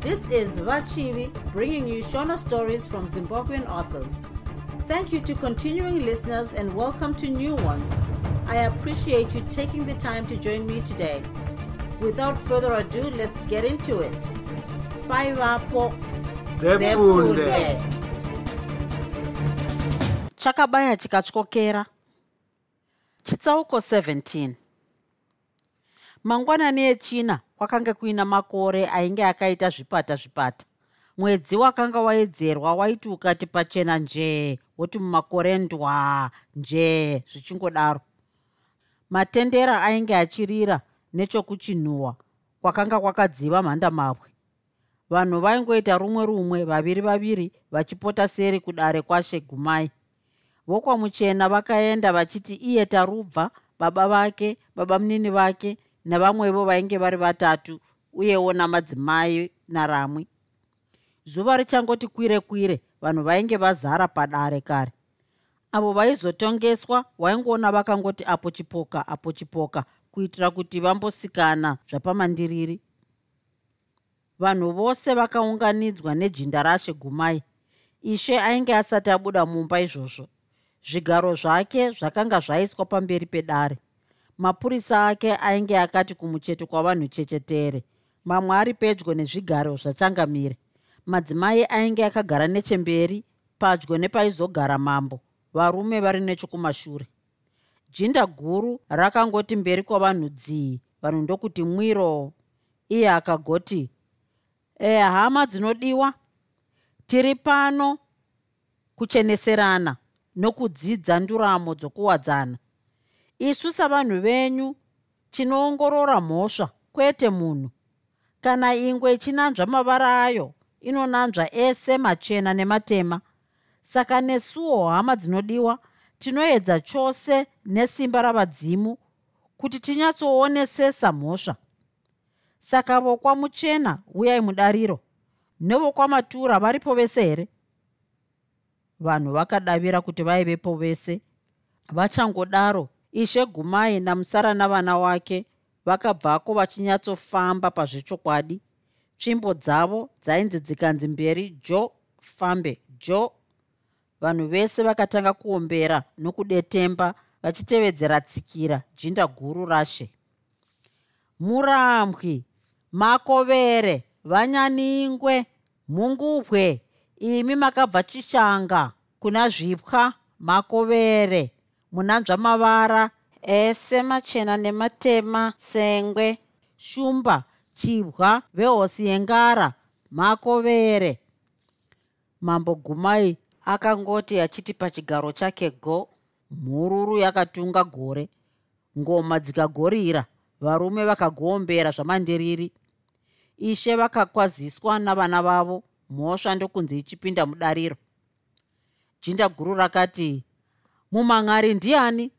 This is Vachivi bringing you Shona stories from Zimbabwean authors. Thank you to continuing listeners and welcome to new ones. I appreciate you taking the time to join me today. Without further ado, let's get into it. Bye, Vapo. Zefunde. chakabaya chikatyokera chitsauko 17 mangwanani echina kwakanga kuina makore ainge akaita zvipata zvipata. Mwedzi wakanga waedzerwa waiti ukati pachena njee woti mumakore ndwa njee zvichingodaro. Matendera ainge achirira nechokuchinhuhwa kwakanga kwakadziva mhandamabwe vanhu vaingoita rumwe rumwe vaviri vaviri vachipota seri kudare kwashe gumai. Vokwamuchena vakaenda vachiti iye tarubva baba vake baba munini vake nevamwevo vainge vari vatatu uyewo namadzimai naramwi. Zuva richangoti kwire kwire vanhu vainge vazara padare kare. Avo vaizotongeswa waingoona vakangoti apo chipoka apo chipoka kuitira kuti vambosikana zvapamandiriri. Vanhu vose vakaunganidzwa nejinda rashe gumai. Ishe ainge asati abuda mumba izvozvo. Zvigaro zvake zvakanga zvaiswa pamberi pedare mapurisa ake ainge akati kumucheto kwavanhu chechetere. Mamwe ari pedyo nezvigaro zvachangamire madzimai ainge akagara nechemberi padyo nepaizogara mambo. Varume vari nechokumashure. Jinda guru rakangoti mberi kwavanhu dzii? Vanhu ndokuti mwiro. Iye akagoti e hama dzinodiwa. Tiri pano kucheneserana nokudzidza nduramo dzokuwadzana isu savanhu venyu tinoongorora mhosva kwete munhu. Kana ingwe ichinanzva mavara ayo inonanzva ese machena nematema. Saka nesuwo hama dzinodiwa tinoedza chose nesimba ravadzimu kuti tinyatsoonesesa mhosva. Saka vokwamuchena uyai mudariro. Nevokwamatura varipo vese here? Vanhu vakadavira kuti vaivepo vese. Vachangodaro ishe gumai namusara navana wake vakabvako vachinyatsofamba pazvechokwadi. Tsvimbo dzavo dzainzi dzikanzi mberi jo fambe jo. Vanhu vese vakatanga kuombera nokudetemba vachitevedzera tsikira jinda guru rashe. Murambwi makovere vanyaningwe mhungubwe imi makabva chishanga kuna zvipwa makovere munanzva mavara ese machena nematema sengwe shumba chibwa vehosi yengara makovere mambo gumai akangoti achiti pachigaro chake go mhururu yakatunga gore ngoma dzikagorira varume vakagombera zvamandiriri. Ishe vakakwaziswa navana vavo mhosva ndokunzi ichipinda mudariro. Jinda guru rakati mumang'ari ndiani?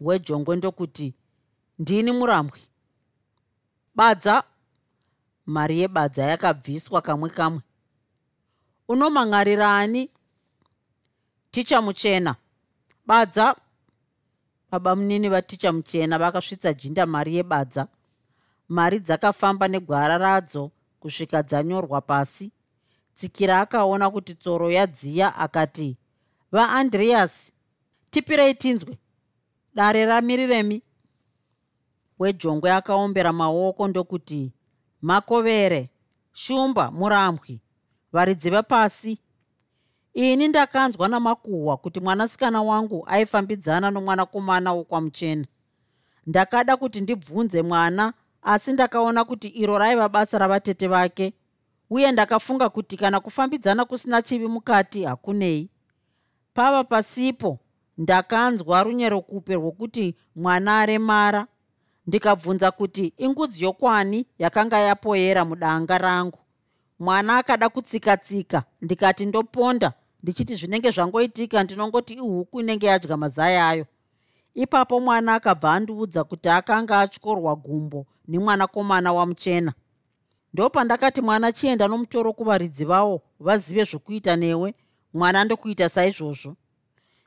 Wejongwe ndokuti ndini murambwi. Badza. Mari yebadza yakabviswa kamwe kamwe. Unomang'arirani? Ticha muchena. Badza. Baba munini vaticha muchena vakasvitsa jinda mari yebadza mari dzakafamba negwara radzo kusvika dzanyorwa pasi. Tsikira akaona kuti tsoro yadziya akati vaandreas tipirei tinzwe. Dare ramiriremi. Wejongwe akaombera maoko ndokuti makovere shumba murambwi varidzi vepasi. Ini ndakanzwa namakuhwa kuti mwanasikana wangu aifambidzana nomwanakomana wokwamuchena. Ndakada kuti ndibvunze mwana asi ndakaona kuti iro raiva basa ravatete vake uye ndakafunga kuti kana kufambidzana kusina chivi mukati hakunei pava pasipo ndakanzwa runyerokupe rwokuti mwana aremara. Ndikabvunza kuti ingudzi yokwani? Yakanga yapoyera mudanga rangu. Mwana akada kutsika-tsika ndikati ndoponda. Ndichiti zvinenge zvangoitika ndinongoti ihuku inenge yadya mazai ayo. Ipapo mwana akabva andiudza kuti akanga atyorwa gumbo nemwanakomana wamuchena. Ndopandakati mwana chienda nomutoro kuvaridzi vavo vazive zvokuita newe mwana ndokuita saizvozvo.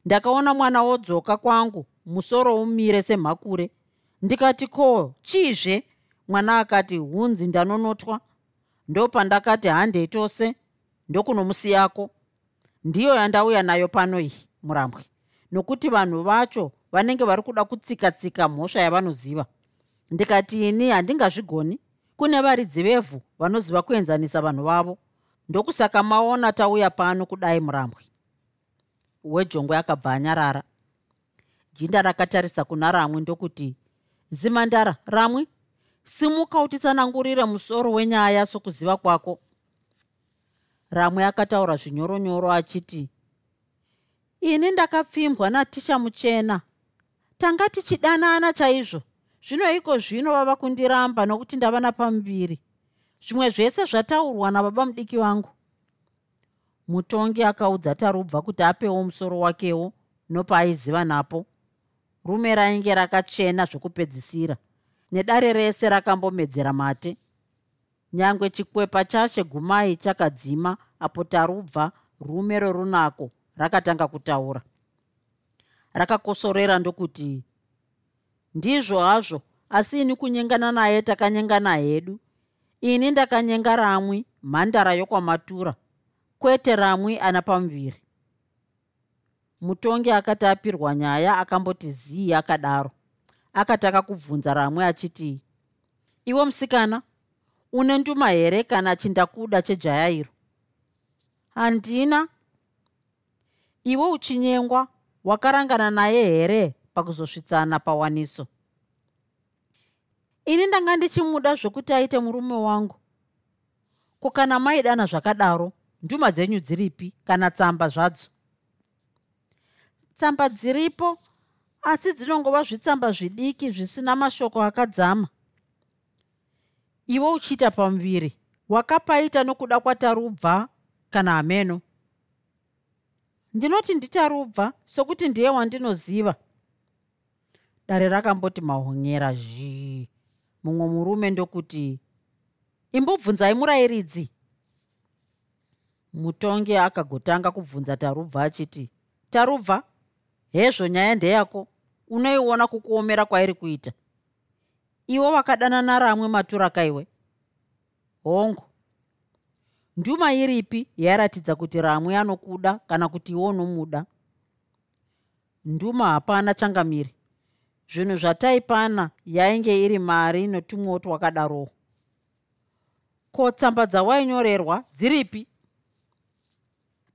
Ndakaona mwana wodzoka kwangu musoro umire semhakure. Ndikati ko chiizve mwana akati hunzi ndanonotwa. Ndopandakati handei tose ndokunomusiyako. Ndiyo yandauya nayo pano iyi murambwe. Nokuti vanhu vacho vanenge vari kuda kutsika-tsika mhosva yavanoziva. Ndikati ini handingazvigoni. Kune varidzi vevhu vanoziva kuenzanisa vanhu vavo ndokusaka maona tauya pano kudai murambwe wejongwe akabva anyarara. Jinda rakatarisa kuna ramwe ndokuti zimandara ramwe simuka utitsanangurire musoro wenyaya sokuziva kwako. Ramwe akataura zvinyoronyoro achiti ini ndakapfimbwa naticha muchena. Tanga tichidanana chaizvo. Zvino iko zvino vava kundiramba nokuti ndava napamuviri zvimwe zvese zvataurwa nababa mudiki vangu mutongi akaudza tarubva kuti apewo musoro wakewo nopaaiziva napo. Rume rainge rakachena zvokupedzisira nedare rese rakambomedzera mate. Nyange chikwepa chashe gumai chakadzima apo tarubva rume rorunako rakatanga kutaura. Rakakosorera ndokuti ndizvo hazvo asi ini kunyengana naye takanyengana hedu ini ndakanyenga ramwi mhandara yokwamatura kwete ramwi ana pamuviri. Mutongi akati apirwa nyaya akamboti zii akadaro. Akataka kubvunza ramwe achiti iwe musikana une nduma here kana chindakuda chejaya iro? Handina. Iwe uchinyengwa wakarangana naye here pakuzosvitsana pawaniso ini ndanga ndichimuda zvokuti aite murume wangu. Ko kana maidana zvakadaro nduma dzenyu dziripi kana tsamba zvadzo? Tsamba dziripo asi dzinongova zvitsamba zvidiki zvisina mashoko akadzama. Iwe uchiita pamuviri wakapaita nokuda kwatarubva kana hameno ndinoti nditarubva sokuti ndiye wandinoziva. Dare rakamboti mahonyera zhii mumwe murume ndokuti imbobvunzai murayiridzi mutongi akagotanga kubvunza tarubva achiti tarubva hezvo nyaya ndeyako unoiona kukuomera kwairi kuita? Iwo wakadanana ramwe maturaka iwe hongu. Nduma iripi yaratidza kuti ramwe anokuda kana kuti iwo unomuda nduma hapana changamiri zvinhu zvataipana yainge iri mari notumwewo twakadarowo ko tsamba dzawainyorerwa dziripi?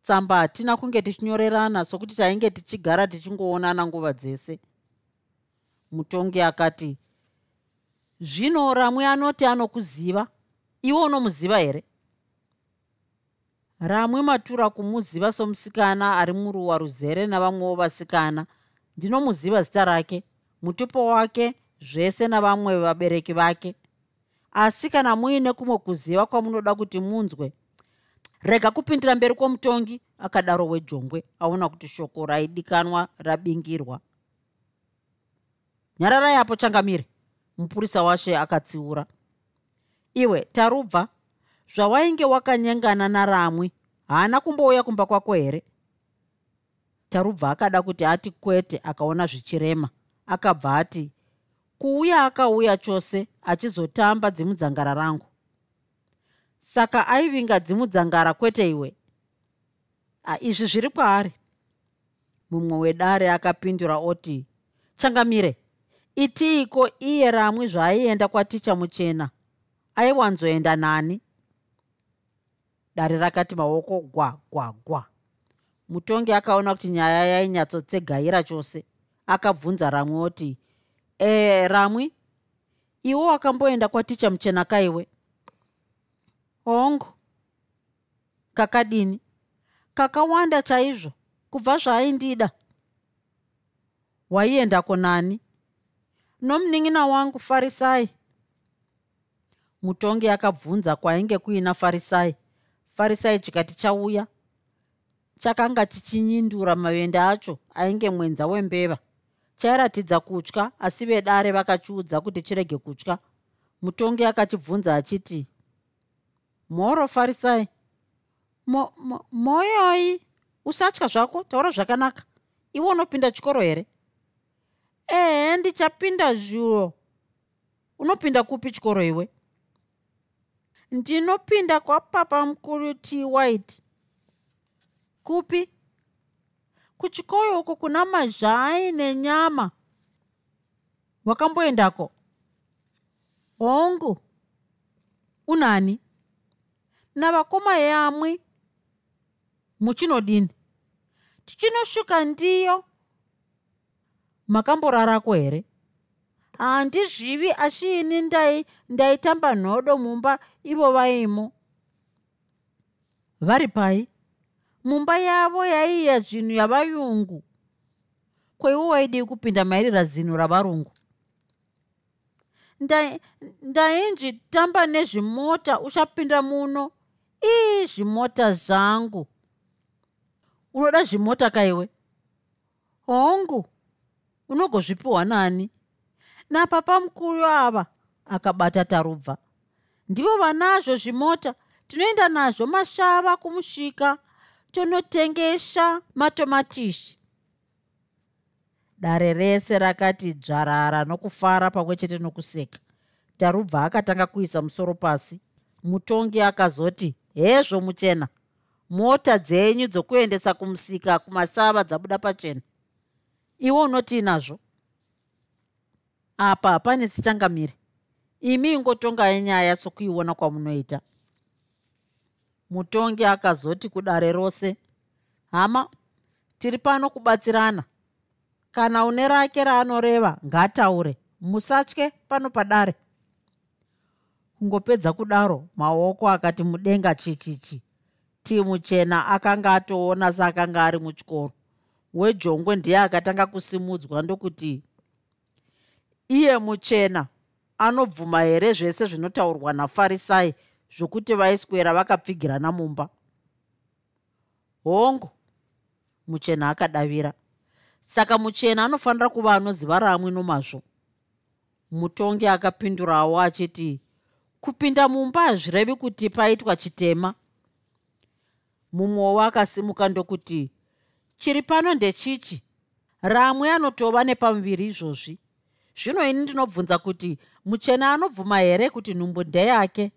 Tsamba hatina kunge tichinyorerana sokuti tainge tichigara tichingoonana nguva dzese. Mutongi akati zvino ramwe anoti anokuziva? Iwe unomuziva here? Ramwe matura kumuziva somusikana ari muruwa ruzere navamwewo vasikana. Ndinomuziva zita rake mutupo wake zvese navamwe vabereki vake. Asi kana muine kumwe kuziva kwamunoda kuti munzwe rega kupindira mberi kwomutongi akadaro wejongwe aona kuti shoko raidikanwa rabingirwa. Nyararai apo changamire mupurisa washe akatsiura. Iwe tarubva zvawainge wakanyengana naramwi haana kumbouya kumba kwako here? Tarubva akada kuti ati kwete akaona zvichirema akabva ati kuuya akauya chose achizotamba dzimudzangara rangu. Saka aivinga dzimudzangara kwete iwe. Izvi zviri kwaari? Mumwe wedare akapindura oti changamire itiiko iye ramwe zvaaienda kwaticha muchena? Aiwanzoenda nani? Dare rakati maoko gwa gwa gwa. Mutongi akaona kuti nyaya yainyatsotsegayira chose akabvunza ramwe oti e ramwe iwo wakamboenda kwaticha muchena kaiwe? Hongu kakadini? Kakawanda chaizvo kubva zvaaindida waiendako nani nomunin'ina wangu farisai. Mutongi akabvunza kwainge kuina farisai. Farisai chikati chauya chakanga chichinyindura mavende acho ainge mwenza wembeva chairatidza kutya asi vedare vakachiudza kuti chirege kutya. Mutongi akachibvunza achiti mhoro farisai moyoi mo, usatya zvako? Taura zvakanaka. Iwe unopinda chikoro here? Ehe ndichapinda zhuo unopinda kupi chikoro iwe? Ndinopinda kwapapa mukuru t. White. Kupi kuchikoyo uko kuna mazhai nenyama. Wakamboendako? Hongu unani? Navakoma yamwi? Muchinodini? Tichinosvika ndiyo. Makamborarako here? Handizvivi asi ini ndai ndaitamba nhodo mumba ivo vaimo. Vari pai mumba yavo yaiya zvinhu yavayungu. Kwaiwo waidii kupinda mairira zino ravarungu. Ndainji tamba nezvimota uchapinda muno? Ii zvimota zvangu. Unoda zvimota kaiwe hongu unogozvipiwa nani? Napapa mukuru ava akabata tarubva. Ndivo vanazvo zvimota tinoenda nazvo mashava kumusvika tonotengesha matomatishi dare rese rakati dzvarara nokufara pamwe chete nokuseka. Tarubva akatanga kuisa musoro pasi. Mutongi akazoti hezvo muchena mota dzenyu dzokuendesa kumusika kumashava dzabuda pachena. Iwe unoti nazvo apa hapane sichangamiri imi ingotongai nyaya sokuiona kwamunoita mutongi akazoti kudare rose hama tiri pano kubatsirana. Kana une rake raanoreva ngataure. Musatye pano padare. Kungopedza kudaro maoko akati mudenga chichichi. Timu chena akanga atoona seakanga ari muchikoro. Wejongwe ndiye akatanga kusimudzwa ndokuti iye muchena anobvuma here zvese zvinotaurwa nafarisai zvokuti vaiswera vakapfigirana mumba. Hongu muchena akadavira. Saka muchena anofanira kuva anoziva ramwe nomazvo. Mutongi akapindurawo achiti kupinda mumba hazvirevi kuti paitwa chitema. Mumwewo akasimuka ndokuti chiri pano ndechichi? Ramwe anotova nepamuviri izvozvi. Zvino ini ndinobvunza kuti muchena anobvuma here kuti nhumbu ndeyake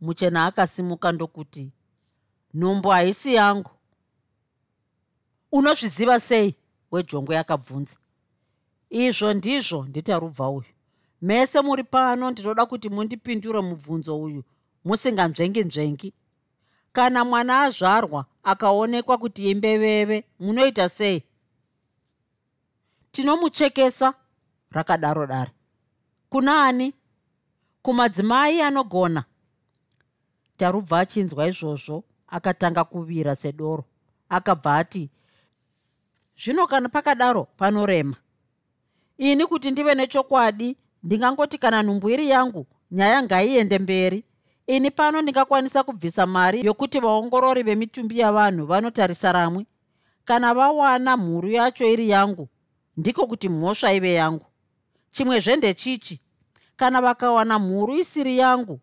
muchena akasimuka ndokuti nhumbu haisi yangu. Unozviziva sei? wejongwe akabvunza. Izvo ndizvo nditarubva uyu. Mese muri pano ndinoda kuti mundipindure mubvunzo uyu musinganzvengi nzvengi kana mwana azvarwa akaonekwa kuti imbeveve munoita sei? Tinomuchekesa rakadaro dare. Kuna ani kumadzimai anogona tarubva achinzwa izvozvo akatanga kuvira sedoro. Akabva ati zvino kana pakadaro panorema. Ini kuti ndive nechokwadi ndingangoti kana nhumbu iri yangu nyaya ngaiende mberi. Ini pano ndingakwanisa kubvisa mari yokuti vaongorori vemitumbi yavanhu vanotarisa ramwe. Kana vawana mhuru yacho iri yangu ndiko kuti mhosva ive yangu. Chimwezve ndechichi. Kana vakawana mhuru isiri yangu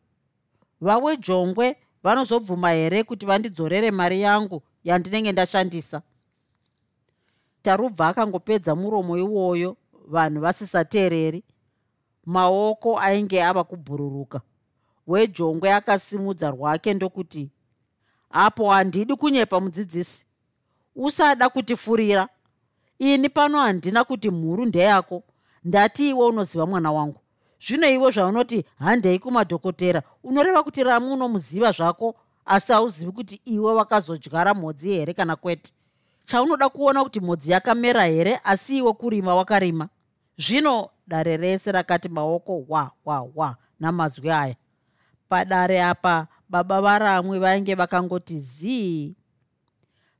vawejongwe vanozobvuma here kuti vandidzorere mari yangu yandinenge ndashandisa? Tarubva akangopedza muromo iwoyo vanhu vasisateereri. Maoko ainge ava kubhururuka. Wejongwe akasimudza rwake ndokuti apo handidi kunyepa mudzidzisi. Usada kutifurira. Ini pano handina kuti mhuru ndeyako. Ndati iwe unoziva mwana wangu zvino iwe zvaunoti handei kumadhokotera unoreva kuti ramwe unomuziva zvako asi hauzivi kuti iwe wakazodyara mhodzi here kana kwete? Chaunoda kuona kuti mhodzi yakamera here asi iwe kurima wakarima? Zvino dare rese rakati maoko wa wa wa namazwi aya. Padare apa baba varamwe vainge vakangoti zii?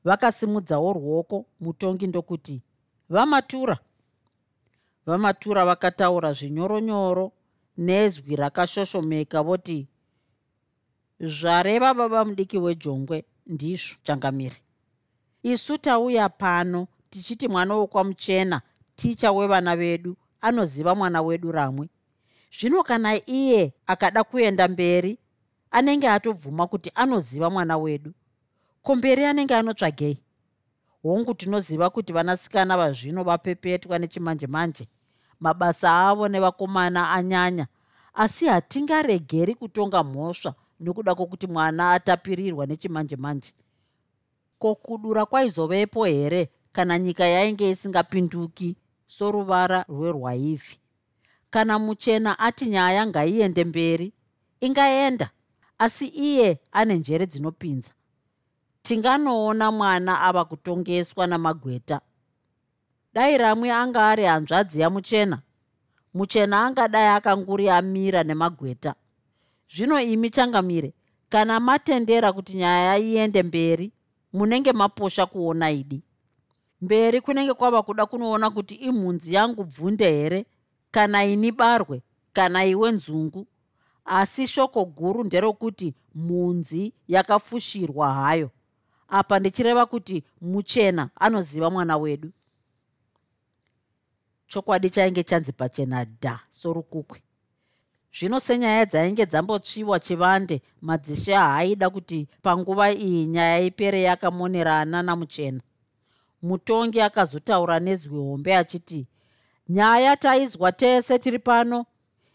Vakasimudzawo ruoko mutongi ndokuti vamatura vamatura vakataura zvinyoronyoro nezwi rakashoshomeka voti zvareva baba mudiki wejongwe ndizvo changamiri isu tauya pano tichiti mwana wokwamuchena ticha wevana vedu anoziva mwana wedu ramwe. Zvino kana iye akada kuenda mberi anenge atobvuma kuti anoziva mwana wedu komberi anenge anotsvagei? Hongu tinoziva kuti vanasikana vazvino vapepetwa nechimanje manje mabasa avo nevakomana anyanya. Asi hatingaregeri kutonga mhosva nekuda kwokuti mwana atapirirwa nechimanje manje ko kudura kwaizovepo here kana nyika yainge isingapinduki soruvara rwerwaivhi? Kana muchena ati nyaya ngaiende mberi ingaenda. Asi iye ane njere dzinopinza. Tinganoona mwana ava kutongeswa namagweta dai ramwe anga ari hanzvadzi yamuchena. Muchena angadai akanguri amira nemagweta. Zvino imi changamire kana matendera kuti nyaya iende mberi munenge maposha kuona idi? Mberi kunenge kwava kuda kunoona kuti imhunzi yangu bvunde here kana ini barwe kana iwe nzungu? Asi shoko guru nderokuti mhunzi yakafushirwa hayo. Apa ndichireva kuti muchena anoziva mwana wedu chokwadi chainge chanzi pachena dha sorukukwe. Zvino senyaya dzainge dzambotsviwa chivande madzishe haaida kuti panguva iyi nyaya ipere yakamonerana namuchena. Mutongi akazotaura nezwi hombe achiti nyaya taizwa tese tiri pano.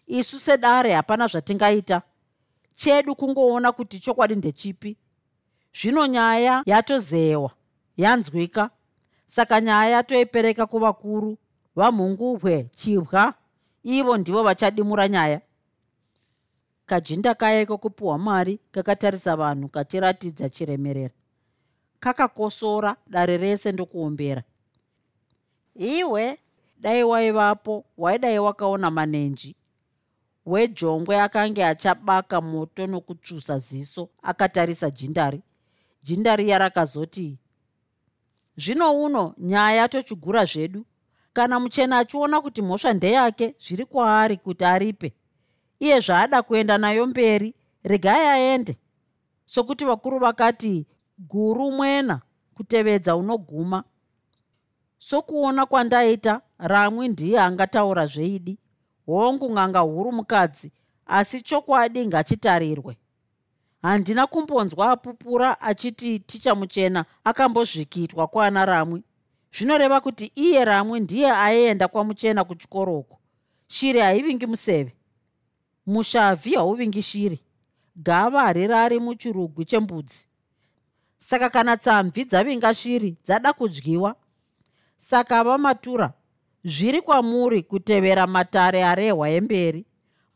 Isu sedare hapana zvatingaita. Chedu kungoona kuti chokwadi ndechipi. Zvino nyaya yatozewa yanzwika. Saka nyaya toipereka kuvakuru vamhungubwe chibwa ivo ndivo vachadimura nyaya. Kajinda kaya kokupiwa mari kakatarisa vanhu kachiratidza chiremerera kakakosora dare rese ndokuombera. Iwe dai waivapo waidai wakaona manenji. Wejongwe akange achabaka moto nokutsvusa ziso akatarisa jindari. Jindari yarakazoti zvino uno nyaya tochigura zvedu kana muchena achiona kuti mhosva ndeyake zviri kwaari kuti aripe. Iye zvaada kuenda nayo mberi regai aende. Sokuti vakuru vakati guru mwena kutevedza unoguma. Sokuona kwandaita ramwi ndiye angataura zveidi. Hongu ng'anga huru mukadzi asi chokwadi ngachitarirwe. Handina kumbonzwa apupura achiti ticha muchena akambozvikitwa kwana ramwi zvinoreva kuti iye ramwe ndiye aienda kwamuchena kuchikoroko shiri haivingi museve. Mushavhi hauvingi shiri. Gava harirari muchirugwi chembudzi. Saka kana tsamvi dzavinga shiri dzada kudyiwa. Saka vamatura zviri kwamuri kutevera matare arehwa emberi.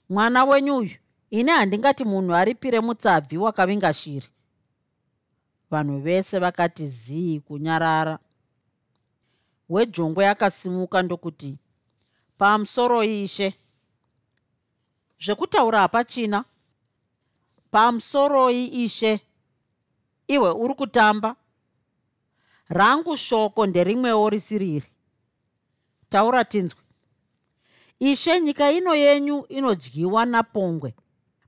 Mwana wenyu uyu ini handingati munhu aripire mutsabvi wakavinga shiri. Vanhu vese vakati zii kunyarara wejongwe akasimuka ndokuti pamusoro ishe. Zvekutaura hapachina. Pamusoroi ishe. Iwe uri kutamba. Rangu shoko nderimwewo risiriri taura tinzwi ishe nyika ino yenyu inodyiwa napongwe.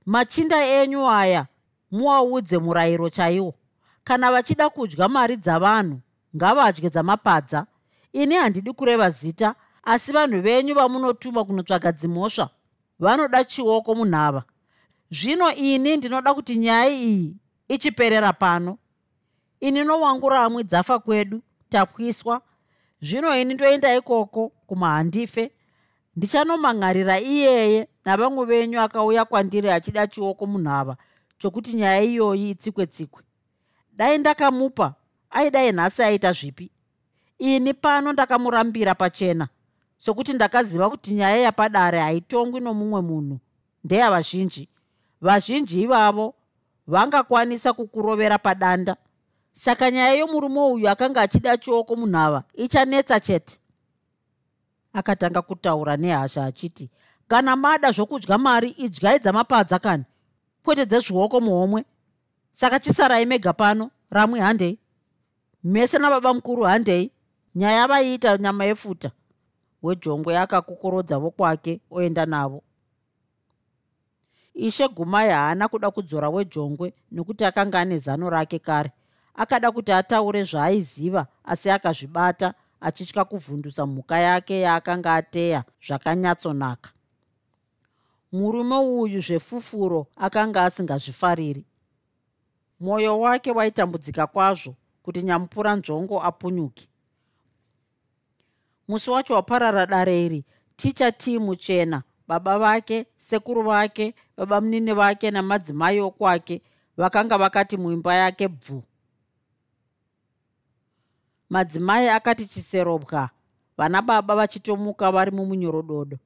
Machinda enyu aya muwaudze murayiro chaiwo. Kana vachida kudya mari dzavanhu ngavadye dzamapadza ini handidi kureva zita asi vanhu venyu vamunotuma kunotsvaga dzimhosva vanoda chioko munhava. Zvino ini ndinoda kuti nyaya iyi ichiperera pano. Ini nowangu ramwe dzafa kwedu tapwiswa zvino ini ndoenda ikoko kumahandife. Ndichanomang'arira iyeye navamwe venyu akauya kwandiri achida chioko munhava chokuti nyaya iyoyi itsikwe tsikwe dai ndakamupa aidai nhasi aita zvipi ini pano ndakamurambira pachena sokuti ndakaziva kuti nyaya yapadare haitongwi nomumwe munhu. Ndeyavazhinji vazhinji. Ivavo vangakwanisa kukurovera padanda. Saka nyaya yomurume uyu akanga achida chioko munhava ichanetsa chete. Akatanga kutaura nehasha achiti kana mada zvokudya mari idyai dzamapadza kani? Kwete dzezvioko muhomwe. Saka chisarai mega pano ramwe handei. Mese nababa mukuru handei nyaya vaiita nyama yefuta wejongwe akakokorodza vokwake oenda navo. Ishe gumai haana kuda kudzora wejongwe nekuti akanga ane zano rake kare. Akada kuti ataure zvaaiziva asi akazvibata achitya kuvhundusa mhuka yake yaakanga ateya zvakanyatsonaka. Murume uyu zvefufuro akanga asingazvifariri. Mwoyo wake waitambudzika kwazvo kuti nyamupura nzvongo apunyuke musi wacho waparara dare iri ticha tii muchena baba vake sekuru vake baba munini vake namadzimai okwake vakanga vakati muimba yake bvu. Madzimai akati chiserobwa. Vana baba vachitomuka vari mumunyorododo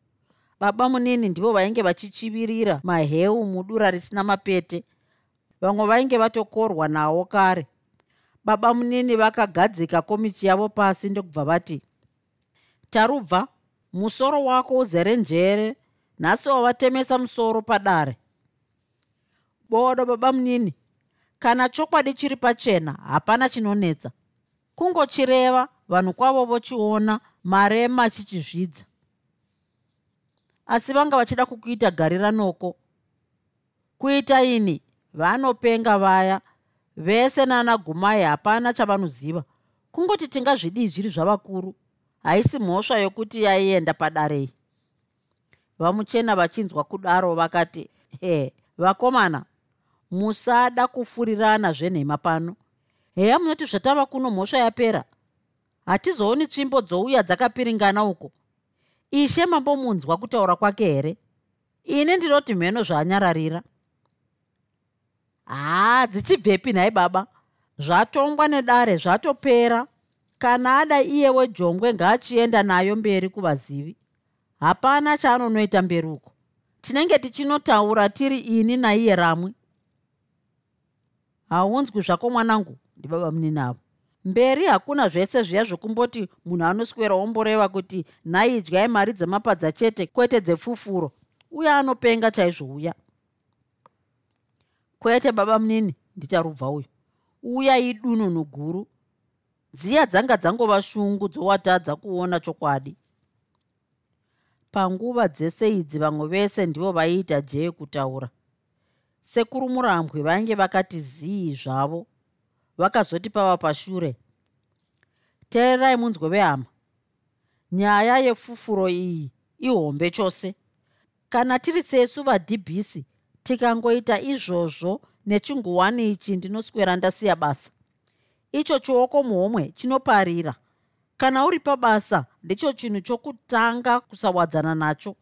baba munini ndivo vainge vachichivirira maheu mudura risina mapete. Vamwe vainge vatokorwa nawo kare. Baba munini vakagadzika komichi yavo pasi ndokubva vati tarubva musoro wako uzere njere nhasi wavatemesa musoro padare. Bodo baba munini kana chokwadi chiri pachena hapana chinonetsa. Kungochireva vanhu kwavo vochiona marema chichizvidza asi vanga vachida kukuita garira noko kuita ini vanopenga vaya vese nana gumai hapana chavanoziva kungoti tingazvidii zviri zvavakuru haisi mhosva yokuti yaienda padarei vamuchena vachinzwa kudaro vakati he vakomana musada kufurirana zvenhema pano. Heya munoti zvatava kuno mhosva yapera. Hatizooni tsvimbo dzouya dzakapiringana uko. Ishe mambomunzwa kutaura kwake here? Ini ndinoti mheno zvaanyararira. Haa dzichibvepi nhai baba. Zvatongwa nedare zvatopera kana ada iye wejongwe ngaachienda nayo mberi kuvazivi. Hapana chaanonoita mberi uko tinenge tichinotaura tiri ini naiye ramwe. Haunzwi zvako mwanangu ndibaba muninavo mberi hakuna zvese zviya zvokumboti munhu anoswera omboreva kuti nhai idyai mari dzemapadza chete kwete dzefufuro uye anopenga chaizvouya kwete baba munini ndicharubva uyu uya idununu guru dziya dzanga dzangova shungu dzowatadza kuona chokwadi. Panguva dzese idzi vamwe vese ndivo vaiita jee kutaura. Sekuru murambwe vainge vakati zii zvavo vakazoti pava pashure teererai munzwe vehama. Nyaya yefufuro iyi ihombe chose. Kana tiri sesu vadhibhisi tikangoita izvozvo nechinguwani ichi ndinoswera ndasiya basa icho chioko muhomwe chinoparira. Kana uri pabasa ndicho chinhu chokutanga kusawadzana nacho.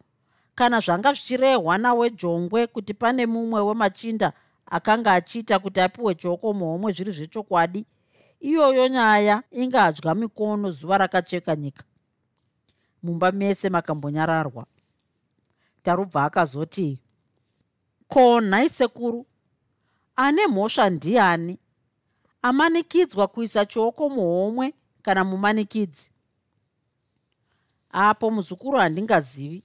Kana zvanga zvichirehwa nawejongwe kuti pane mumwe wemachinda akanga achiita kuti apiwe joko muhomwe zviri zvechokwadi iyoyo nyaya ingadya mikono zuva rakacheka nyika. Mumba mese makambonyararwa. Tarubva akazoti ko nhai sekuru? Ane mhosva ndiani amanikidzwa kuisa chioko muhomwe kana mumanikidzi apo muzukuru handingazivi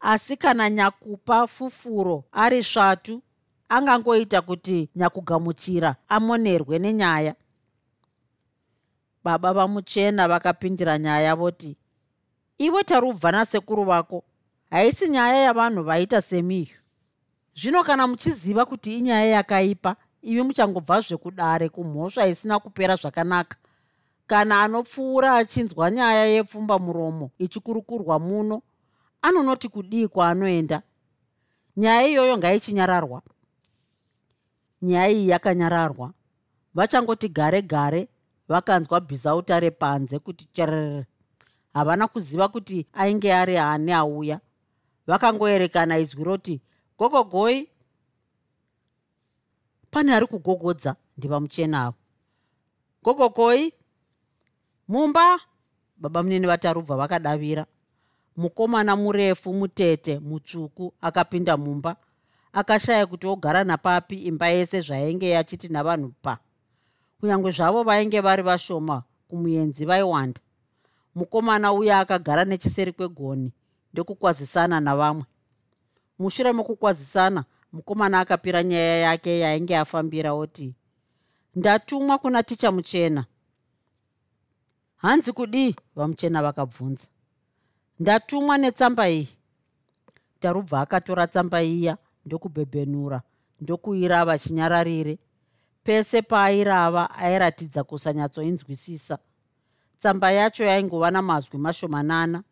asi kana nyakupa fufuro ari svatu angangoita kuti nyakugamuchira amonerwe nenyaya. Baba vamuchena vakapindira nyaya voti iwe tarubva nasekuru vako haisi nyaya yavanhu vaita semiyo zvino kana muchiziva kuti inyaya yakaipa ivi muchangobva zvekudare kumhosva isina kupera zvakanaka. Kana anopfuura achinzwa nyaya yepfumba muromo ichikurukurwa muno anonoti kudii kwaanoenda? Nyaya iyoyo ngaichinyararwa. Nyaya iyi yakanyararwa. Vachangoti gare gare vakanzwa bhizauta repanze kuti cherere havana kuziva kuti ainge ari ani auya. Vakangoerekana izwi roti gogogoi pane ari kugogodza ndiva muchena avo. Gogogoi mumba baba munini vatarubva vakadavira. Mukomana murefu mutete mutsvuku akapinda mumba. Akashaya kuti ogara napapi imba yese zvainge yachiti navanhu pa. Kunyange zvavo vainge vari vashoma kumuenzi vaiwanda. Mukomana uya akagara nechiseri kwegoni ndokukwazisana navamwe. Mushure mokukwazisana mukomana akapira nyaya yake yainge afambira oti ndatumwa kuna ticha muchena. Hanzi kudii vamuchena vakabvunza. Ndatumwa netsamba iyi. Tarubva akatora tsamba iya ndokubhebhenura ndokuirava chinyararire pese paairava airatidza kusanyatsoinzwisisa. Tsamba yacho yaingova namazwi mashomanana.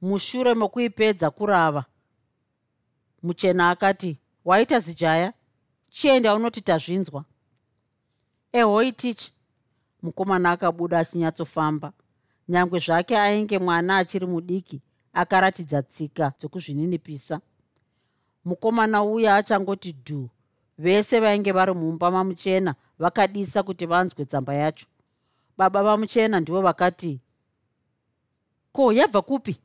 Mushure mokuipedza kurava muchena akati waita zijaya? Chienda unoti tazvinzwa. Ehoi tichi mukomana akabuda achinyatsofamba. Nyange zvake ainge mwana achiri mudiki akaratidza tsika dzokuzvininipisa. Mukomana uya achangoti dhu vese vainge vari mumba mamuchena vakadisa kuti vanzwe tsamba yacho. Baba vamuchena ndivo vakati ko yabva kupi?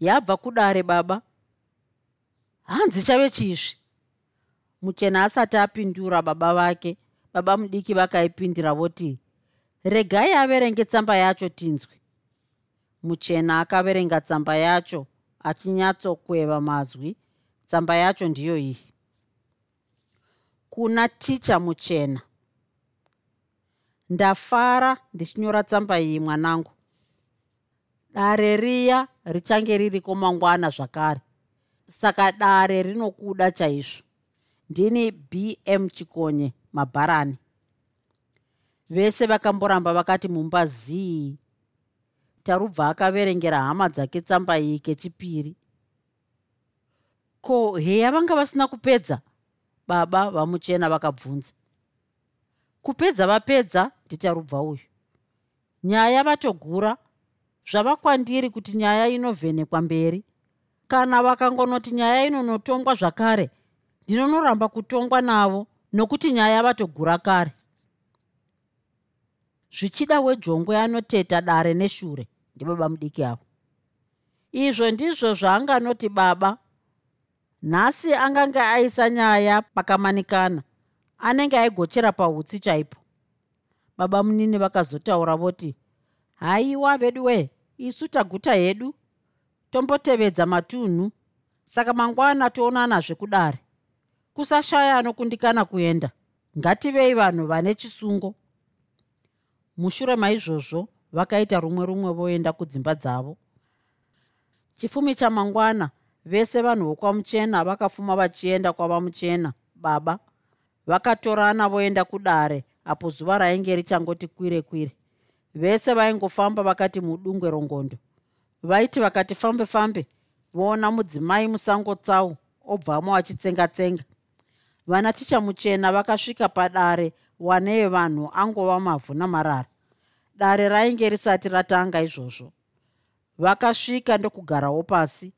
Yabva kudare baba hanzi chave chiizvi muchena asati apindura baba vake baba mudiki vakaipindira voti regai averenge tsamba yacho tinzwi muchena akaverenga tsamba yacho achinyatsokweva mazwi. Tsamba yacho ndiyo iyi. Kuna ticha muchena. Ndafara ndichinyora tsamba iyi mwanangu. Dare riya richange ririko mangwana zvakare saka dare rinokuda chaizvo. Ndini bm chikonye mabharani. Vese vakamboramba vakati mumba zii? Tarubva akaverengera hama dzake tsamba iyi kechipiri ko heya vanga vasina kupedza? Baba vamuchena vakabvunza. Kupedza vapedza nditarubva uyu. Nyaya vatogura zvava kwandiri kuti nyaya inovhenekwa mberi kana vakangonoti nyaya inonotongwa zvakare ndinonoramba kutongwa navo nokuti nyaya vatogura kare. Zvichida wejongwe anoteta dare neshure ndibaba mudiki avo. Izvo ndizvo zvaanganoti baba nhasi angange aisa nyaya pakamanikana anenge aigochera pautsi chaipo. Baba munini vakazotaura voti haiwa vedu wee isu taguta hedu tombotevedza matunhu. Saka mangwana toonanazve kudare. Kusashaya anokundikana kuenda. Ngativei vanhu vane chisungo. Mushure maizvozvo vakaita rumwe rumwe voenda kudzimba dzavo. Chifumi chamangwana vese vanhu vokwamuchena vakafuma vachienda kwavamuchena baba. Vakatorana voenda kudare apo zuva rainge richangoti kwire kwire. Vese vaingofamba vakati mudungwe rongondo vaiti vakati fambe fambe. Voona mudzimai musango tsau obvamo achitsenga-tsenga vana ticha muchena vakasvika padare wanei vanhu angova mavhu namarara. Dare rainge risati ratanga izvozvo. Vakasvika ndokugarawo pasi.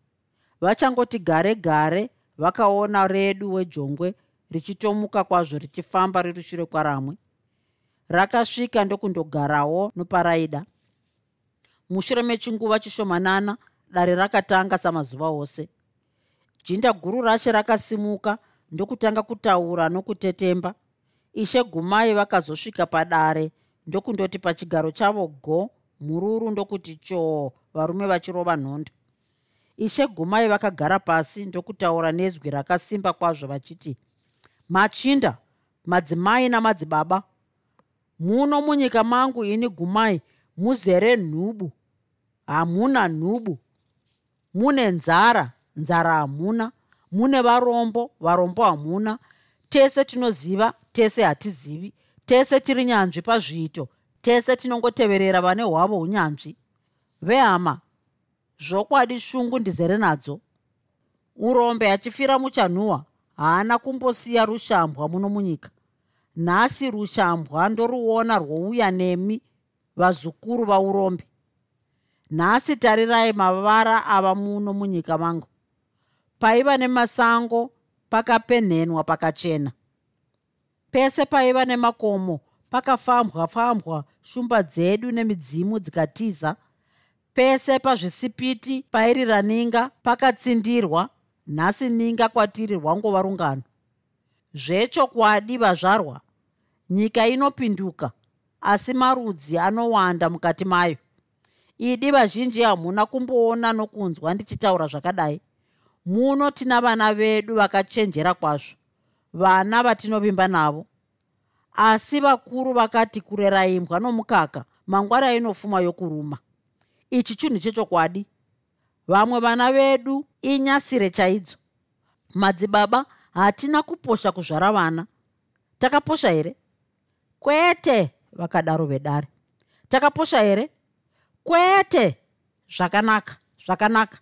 Vachangoti gare gare. Vakaona redu wejongwe richitomuka kwazvo richifamba riri shure kwaramwe. Rakasvika ndokundogarawo noparaida mushure mechinguva chishomanana dare rakatanga samazuva ose. Jinda guru racho rakasimuka ndokutanga kutaura nokutetemba. Ishe gumai vakazosvika padare ndokundoti pachigaro chavo go mururu ndokuti choo varume vachirova nhondo ishe gumai vakagara pasi ndokutaura nezwi rakasimba kwazvo vachiti machinda madzimai namadzibaba muno munyika mangu ini gumai muzere nhubu hamuna nhubu. Mune nzara nzara hamuna. Mune varombo varombo hamuna. Tese tinoziva tese hatizivi. Tese tiri nyanzvi pazviito. Tese tinongoteverera vane hwavo unyanzvi vehama zvokwadi shungu ndizere nadzo. Urombe achifira muchanhuhwa haana kumbosiya rushambwa muno munyika. Nhasi rushambwa ndoruona rwouya nemi vazukuru vaurombe nhasi tarirai mavara ava muno munyika mangu. Paiva nemasango pakapenhenwa pakachena. Pese paiva nemakomo pakafambwa fambwa shumba dzedu nemidzimu dzikatiza. Pese pazvisipiti pairira ninga pakatsindirwa nhasi ninga kwatiri rwangova rungano. Zvechokwadi vazvarwa nyika inopinduka asi marudzi anowanda mukati mayo idi vazhinji hamuna kumboona nokunzwa ndichitaura zvakadai. Muno tina vana vedu vakachenjera kwazvo vana vatinovimba navo. Asi vakuru vakati kurera imbwa nomukaka mangwana inofuma yokuruma. Ichi chinhu chechokwadi. Vamwe vana vedu inyasire chaidzo. Madzibaba hatina kuposha kuzvara vana. Takaposha here? Kwete vakadaro vedare. Takaposha here kwete. Zvakanaka zvakanaka.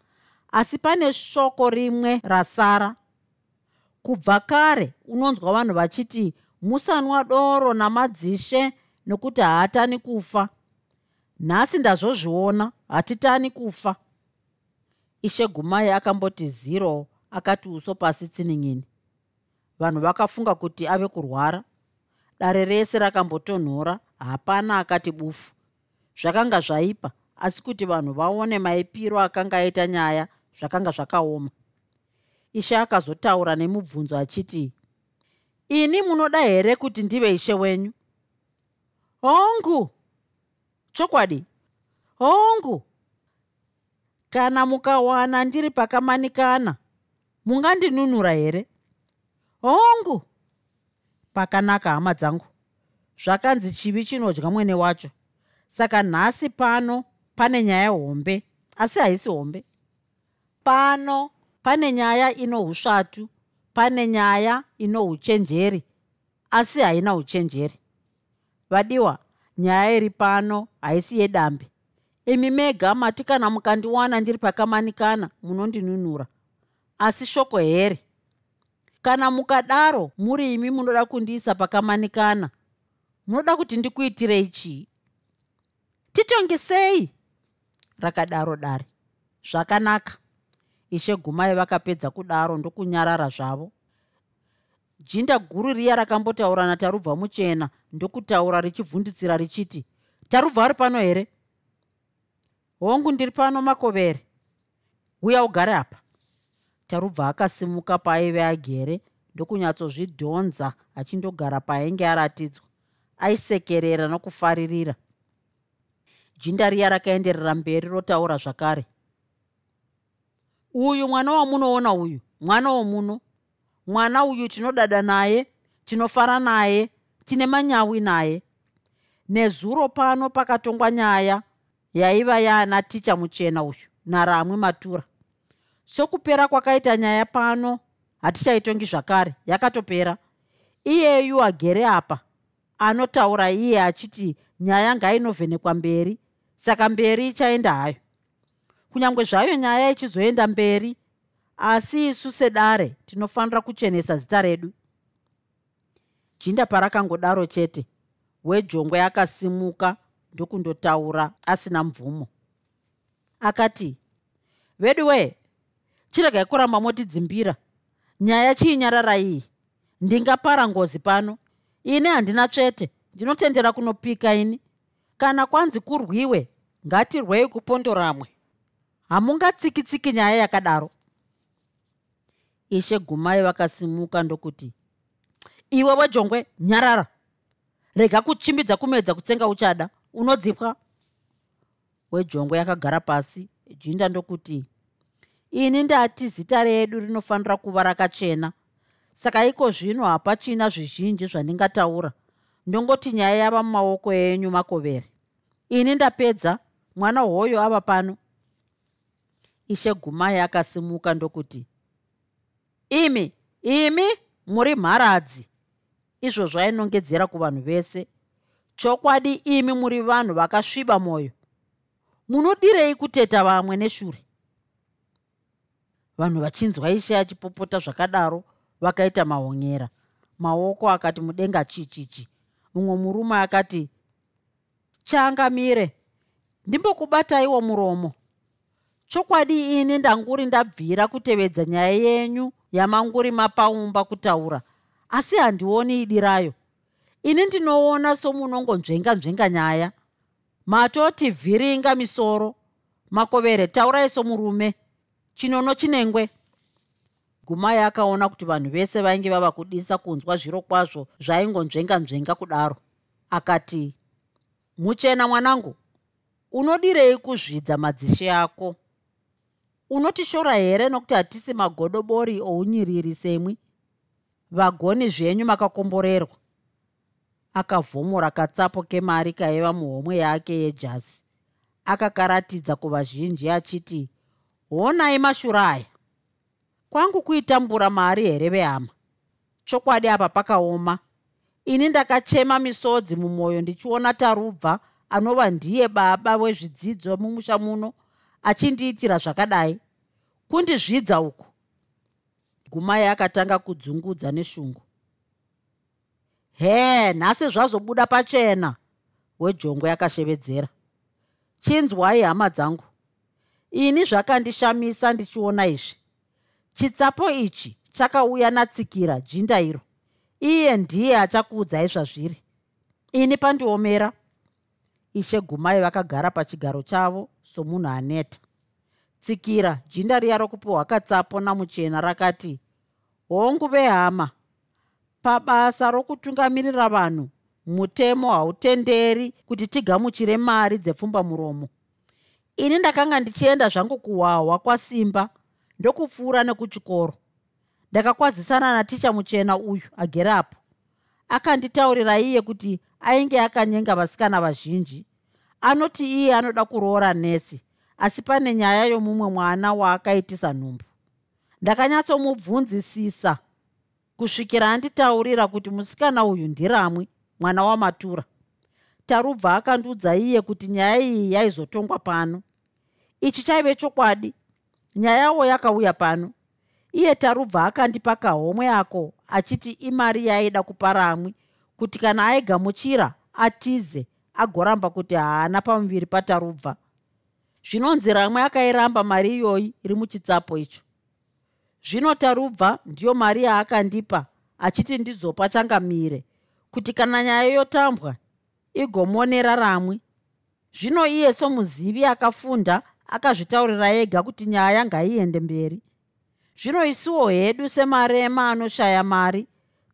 Asi pane shoko rimwe rasara. Kubva kare unonzwa vanhu vachiti musanwa doro namadzishe nokuti haatani kufa. Nhasi ndazvozviona hatitani kufa. Ishe gumai akamboti ziro akati uso pasi tsinin'ini vanhu vakafunga kuti ave kurwara. Dare rese rakambotonhora hapana akati bufu zvakanga zvaipa asi kuti vanhu vaone maipiro akanga aita nyaya zvakanga zvakaoma. Ishe akazotaura nemubvunzo achiti ini munoda here kuti ndive ishe wenyu? Hongu chokwadi hongu kana mukawana ndiri pakamanikana mungandinunura here? Hongu pakanaka hama dzangu zvakanzi chivi chinodya mwene wacho saka nhasi pano pane nyaya hombe asi haisi hombe. Pano pane nyaya ino usvatu pane nyaya ino uchenjeri asi haina uchenjeri. Vadiwa nyaya iri pano haisi yedambe imi mega mati kana mukandiwana ndiri pakamanikana munondinunura. Asi shoko here? Kana mukadaro muri imi munoda kundiisa pakamanikana munoda kuti ndikuitirei chii titongisei rakadaro dare. Zvakanaka. Ishe gumai vakapedza kudaro ndokunyarara zvavo. Jinda guru riya rakambotaura natarubva muchena ndokutaura richibvunditsira richiti tarubva ari pano here? Hongu ndiri pano makovere uya ugare apa. Tarubva akasimuka paaive agere ndokunyatsozvidhonza achindogara paainge aratidzwa aisekerera nokufaririra jinda riya rakaenderera mberi rotaura zvakare. Uyu mwana wamunoona uyu mwana womuno mwana uyu tinodada naye tinofara naye tine manyawi naye. Nezuro pano pakatongwa nyaya yaiva yaana ticha muchena uyu naramwe matura. Sokupera kwakaita nyaya pano hatichaitongi zvakare yakatopera. Iyeyu agere apa anotaura iye achiti nyaya ngainovhenekwa mberi saka mberi ichaenda hayo. Kunyange zvayo nyaya ichizoenda mberi asi isu sedare tinofanira kuchenesa zita redu. Jinda parakangodaro chete wejongwe akasimuka ndokundotaura asina mvumo. Akati vedu wee chiregai kuramba motidzimbira nyaya chiinyarara iyi ndingapara ngozi pano. Ini handina tsvete ndinotendera kunopika ini kana kwanzi kurwiwe ngatirwei kupondoramwe. Hamungatsiki-tsiki nyaya yakadaro. Ishe gumai vakasimuka ndokuti iwe wejongwe nyarara. Rega kuchimbidza kumedza kutsenga uchada. Unodzipwa. Wejongwe yakagara pasi jinda ndokuti ini ndati zita redu rinofanira kuva rakachena. Saka iko zvino hapachina zvizhinji zvandingataura ndongoti nyaya yava mumaoko enyu makovere ini ndapedza mwana hoyo ava pano. Ishe gumai akasimuka ndokuti imi imi muri mharadzi. Izvozvo ainongedzera kuvanhu vese. Chokwadi imi muri vanhu vakasviba mwoyo munodirei kuteta vamwe neshure? Vanhu vachinzwa ishe achipopota zvakadaro vakaita mahonyera. Maoko akati mudenga chichichi mumwe murume akati changamire ndimbokubataiwo muromo. Chokwadi ini ndanguri ndabvira kutevedza nyaya yenyu yamanguri mapaumba kutaura asi handioni idi rayo. Ini ndinoona somunongonzvenga nzvenga nyaya. Matoti vhiringa misoro makovere taurai somurume. Chinono chinengwe gumai akaona kuti vanhu vese vainge vava kudisa kunzwa zviro kwazvo zvaingonzvenga nzvenga kudaro. Akati muchena mwanangu unodirei kuzvidza madzishe ako? Unotishora here nokuti hatisi magodobori ounyiriri semwi? Vagoni zvenyu makakomborerwa. Akavhomora katsapo kemari kaiva muhomwe yake yejasi. Akakaratidza kuvazhinji achiti honai mashura aya kwangu kuitambura mari here vehama? Chokwadi apa pakaoma. Ini ndakachema misodzi mumwoyo ndichiona tarubva anova ndiye baba wezvidzidzo mumusha muno achindiitira zvakadai. Kundizvidza uku. Gumai akatanga kudzungudza neshungu. He nhasi zvazobuda pachena wejongwe akashevedzera. Chinzwai hama dzangu. Ini zvakandishamisa ndichiona izvi chitsapo ichi chakauya natsikira jinda iro. Iye ndiye achakuudzai zvazviri. Ini pandiomera. Ishe gumai vakagara pachigaro chavo somunhu aneta. Tsikira jinda riya rokupiwa katsapo namuchena rakati hongu vehama pabasa rokutungamirira vanhu mutemo hautenderi kuti tigamuchire mari dzepfumba muromo ini ndakanga ndichienda zvangu kuhwahwa kwasimba ndokupfuura nekuchikoro. Ndakakwazisana naticha muchena uyu agerapo akanditaurira iye kuti ainge akanyenga vasikana vazhinji. Anoti iye anoda kuroora nesi asi pane nyaya yomumwe mwana waakaitisa nhumbu. Ndakanyatsomubvunzisisa kusvikira anditaurira kuti musikana uyu ndiramwi mwana wamatura. Tarubva akandiudza iye kuti nyaya iyi yaizotongwa pano. Ichi chaive chokwadi nyayawo yakauya pano. Iye tarubva akandipa kahomwe ako achiti imari yaaida kupa ramwi kuti kana aigamuchira atize agoramba kuti haana pamuviri patarubva. Zvinonzi ramwe akairamba mari iyoyi iri muchitsapo icho. Zvino tarubva ndiyo mari yaakandipa achiti ndizopa changamire kuti kana nyaya yotambwa igomonera ramwe zvino iye somuzivi akafunda akazvitaurira ega kuti nyaya ngaiende mberi. Zvino isiwo hedu semarema anoshaya mari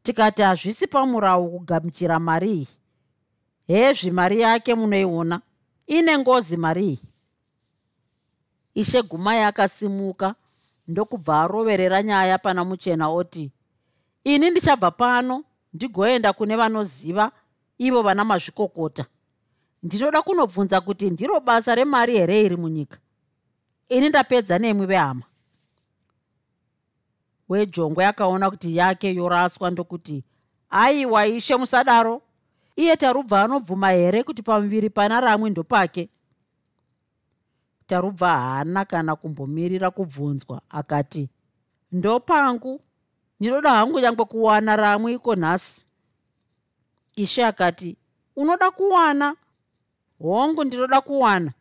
tikati hazvisi pamurawo kugamuchira mari iyi hezvi mari yake munoiona ine ngozi mari iyi ishe gumai akasimuka ndokubva aroverera nyaya pana muchena oti ini ndichabva pano ndigoenda kune vanoziva ivo vana mazvikokota. Ndinoda kunobvunza kuti ndiro basa remari here iri munyika ini ndapedza nemwi vehama. Wejongwe akaona kuti yake yoraswa ndokuti aiwa ishe musadaro. Iye tarubva anobvuma here kuti pamuviri pana ramwe ndopake? Tarubva haana kana kumbomirira kubvunzwa akati ndopangu. Ndinoda hangu nyangwe kuwana ramwe iko nhasi. Ishe akati unoda kuwana? Hongu ndinoda kuwana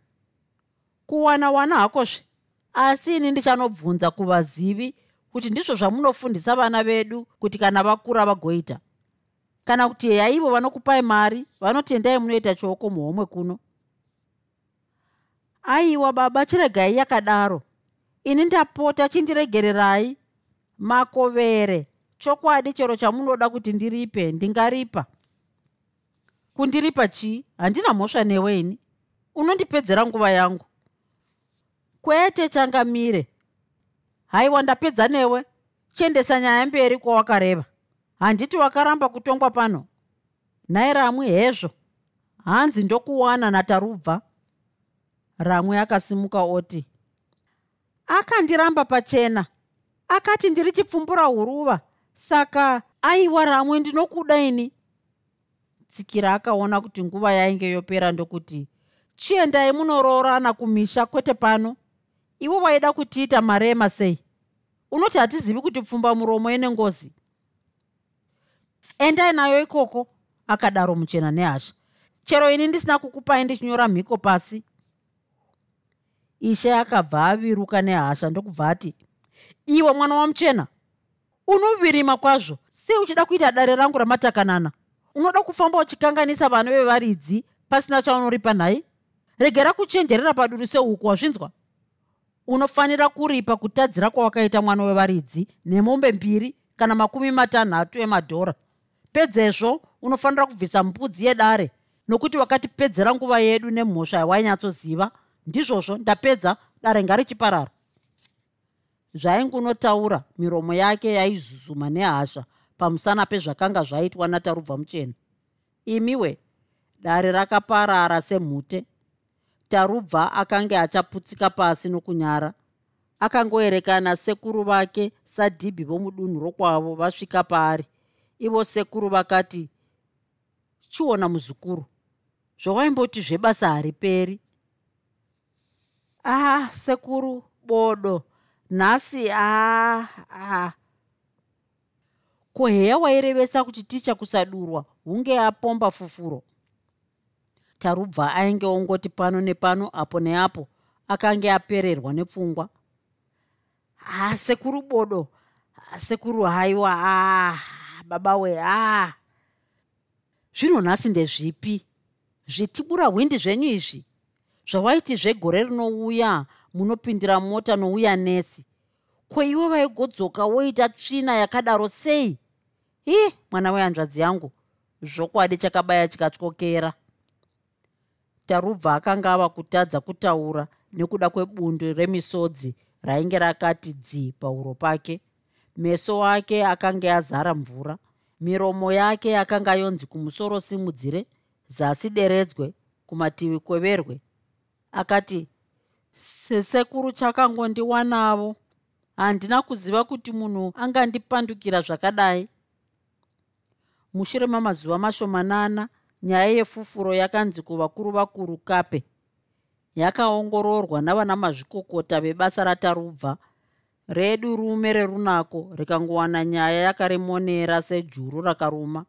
kuwana wana hakozve. Asi ini ndichanobvunza kuvazivi kuti ndizvo zvamunofundisa vana vedu kuti kana vakura vagoita. Kana kuti yaivo vanokupai mari vanotendai munoita choko muhomwe kuno. Aiwa baba chiregai yakadaro. Ini ndapota chindiregererai makovere chokwadi chero chamunoda kuti ndiripe ndingaripa. Kundiripa chii? Handina mhosva newe ini. Unondipedzera nguva yangu kwete changamire. Haiwa ndapedza newe? Chiendesa nyaya mberi kwawakareva handiti wakaramba kutongwa pano. Nhai ramwe hezvo. Hanzi ndokuwana natarubva. Ramwe akasimuka oti akandiramba pachena. Akati ndiri chipfumbura huruva saka aiwa ramwe ndinokuda ini. Tsikira akaona kuti nguva yainge yopera ndokuti chiendai munoroorana kumisha kwete pano iwo waida kutiita marema sei? Unoti hatizivi kuti pfumba muromo ine ngozi? Endai nayo ikoko akadaro muchena nehasha. Chero ini ndisina kukupai ndichinyora mhiko pasi. Ishe akabva aviruka nehasha ndokubva ati iwe mwana wamuchena unovirima kwazvo. Sei uchida kuita dare rangu ramatakanana? Unoda kufamba uchikanganisa vana vevaridzi pasina chaunoripa nhai? Regera kuchenjerera paduri sehuku wazvinzwa unofanira kuripa kutadzira kwawakaita mwana wevaridzi nemombe mbiri kana makumi matanhatu emadhora. Pedzezvo unofanira kubvisa mbudzi yedare nokuti wakatipedzera nguva yedu nemhosva yawainyatsoziva ndizvozvo ndapedza dare ngarichiparara zvaingunotaura miromo yake yaizuzuma nehasha pamusana pezvakanga zvaitwa natarubva muchena imiwe dare rakaparara semhute tarubva akanga achaputsika pasi nokunyara. Akangoerekana sekuru vake sadhibhi vomudunhu rokwavo vasvika paari. Ivo sekuru vakati chiona muzukuru zvawaimboti zvebasa hariperi? Ah sekuru bodo nhasi ah ah ko heya wairevesa kuti ticha kusadurwa hunge apomba fufuro tarubva ainge ongoti pano nepano apo neapo akange apererwa nepfungwa. Ha sekuru bodo sekuru haiwa a baba we a zvino nhasi ndezvipi? Zvitibura hwindi zvenyu izvi? Zvawaiti zvegore rinouya munopindira mota nouya nesi. Kweiwe vaigodzoka woita tsvina yakadaro sei? I mwana wehanzvadzi yangu zvokwadi chakabaya chikatyokera tarubva akanga ava kutadza kutaura nekuda kwebundu remisodzi rainge rakati dzi pauro pake. Meso ake akanga azara mvura. Miromo yake akanga yonzi kumusoro simudzire zasi deredzwe kumativi kweverwe. Akati sesekuru chakangondiwanavo. Handina kuziva kuti munhu angandipandukira zvakadai. Mushure mamazuva mashomanana nyaya yefufuro yakanzi kuvakuru vakuru kape. Yakaongororwa navana mazvikokota vebasa ratarubva. Redu rume rerunako rikangowana nyaya yakarimonera sejuru rakaruma.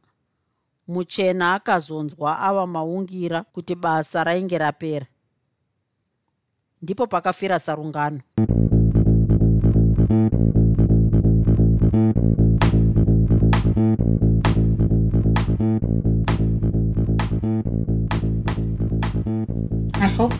Muchena akazonzwa ava maungira kuti basa rainge rapera. Ndipo pakafira sarungano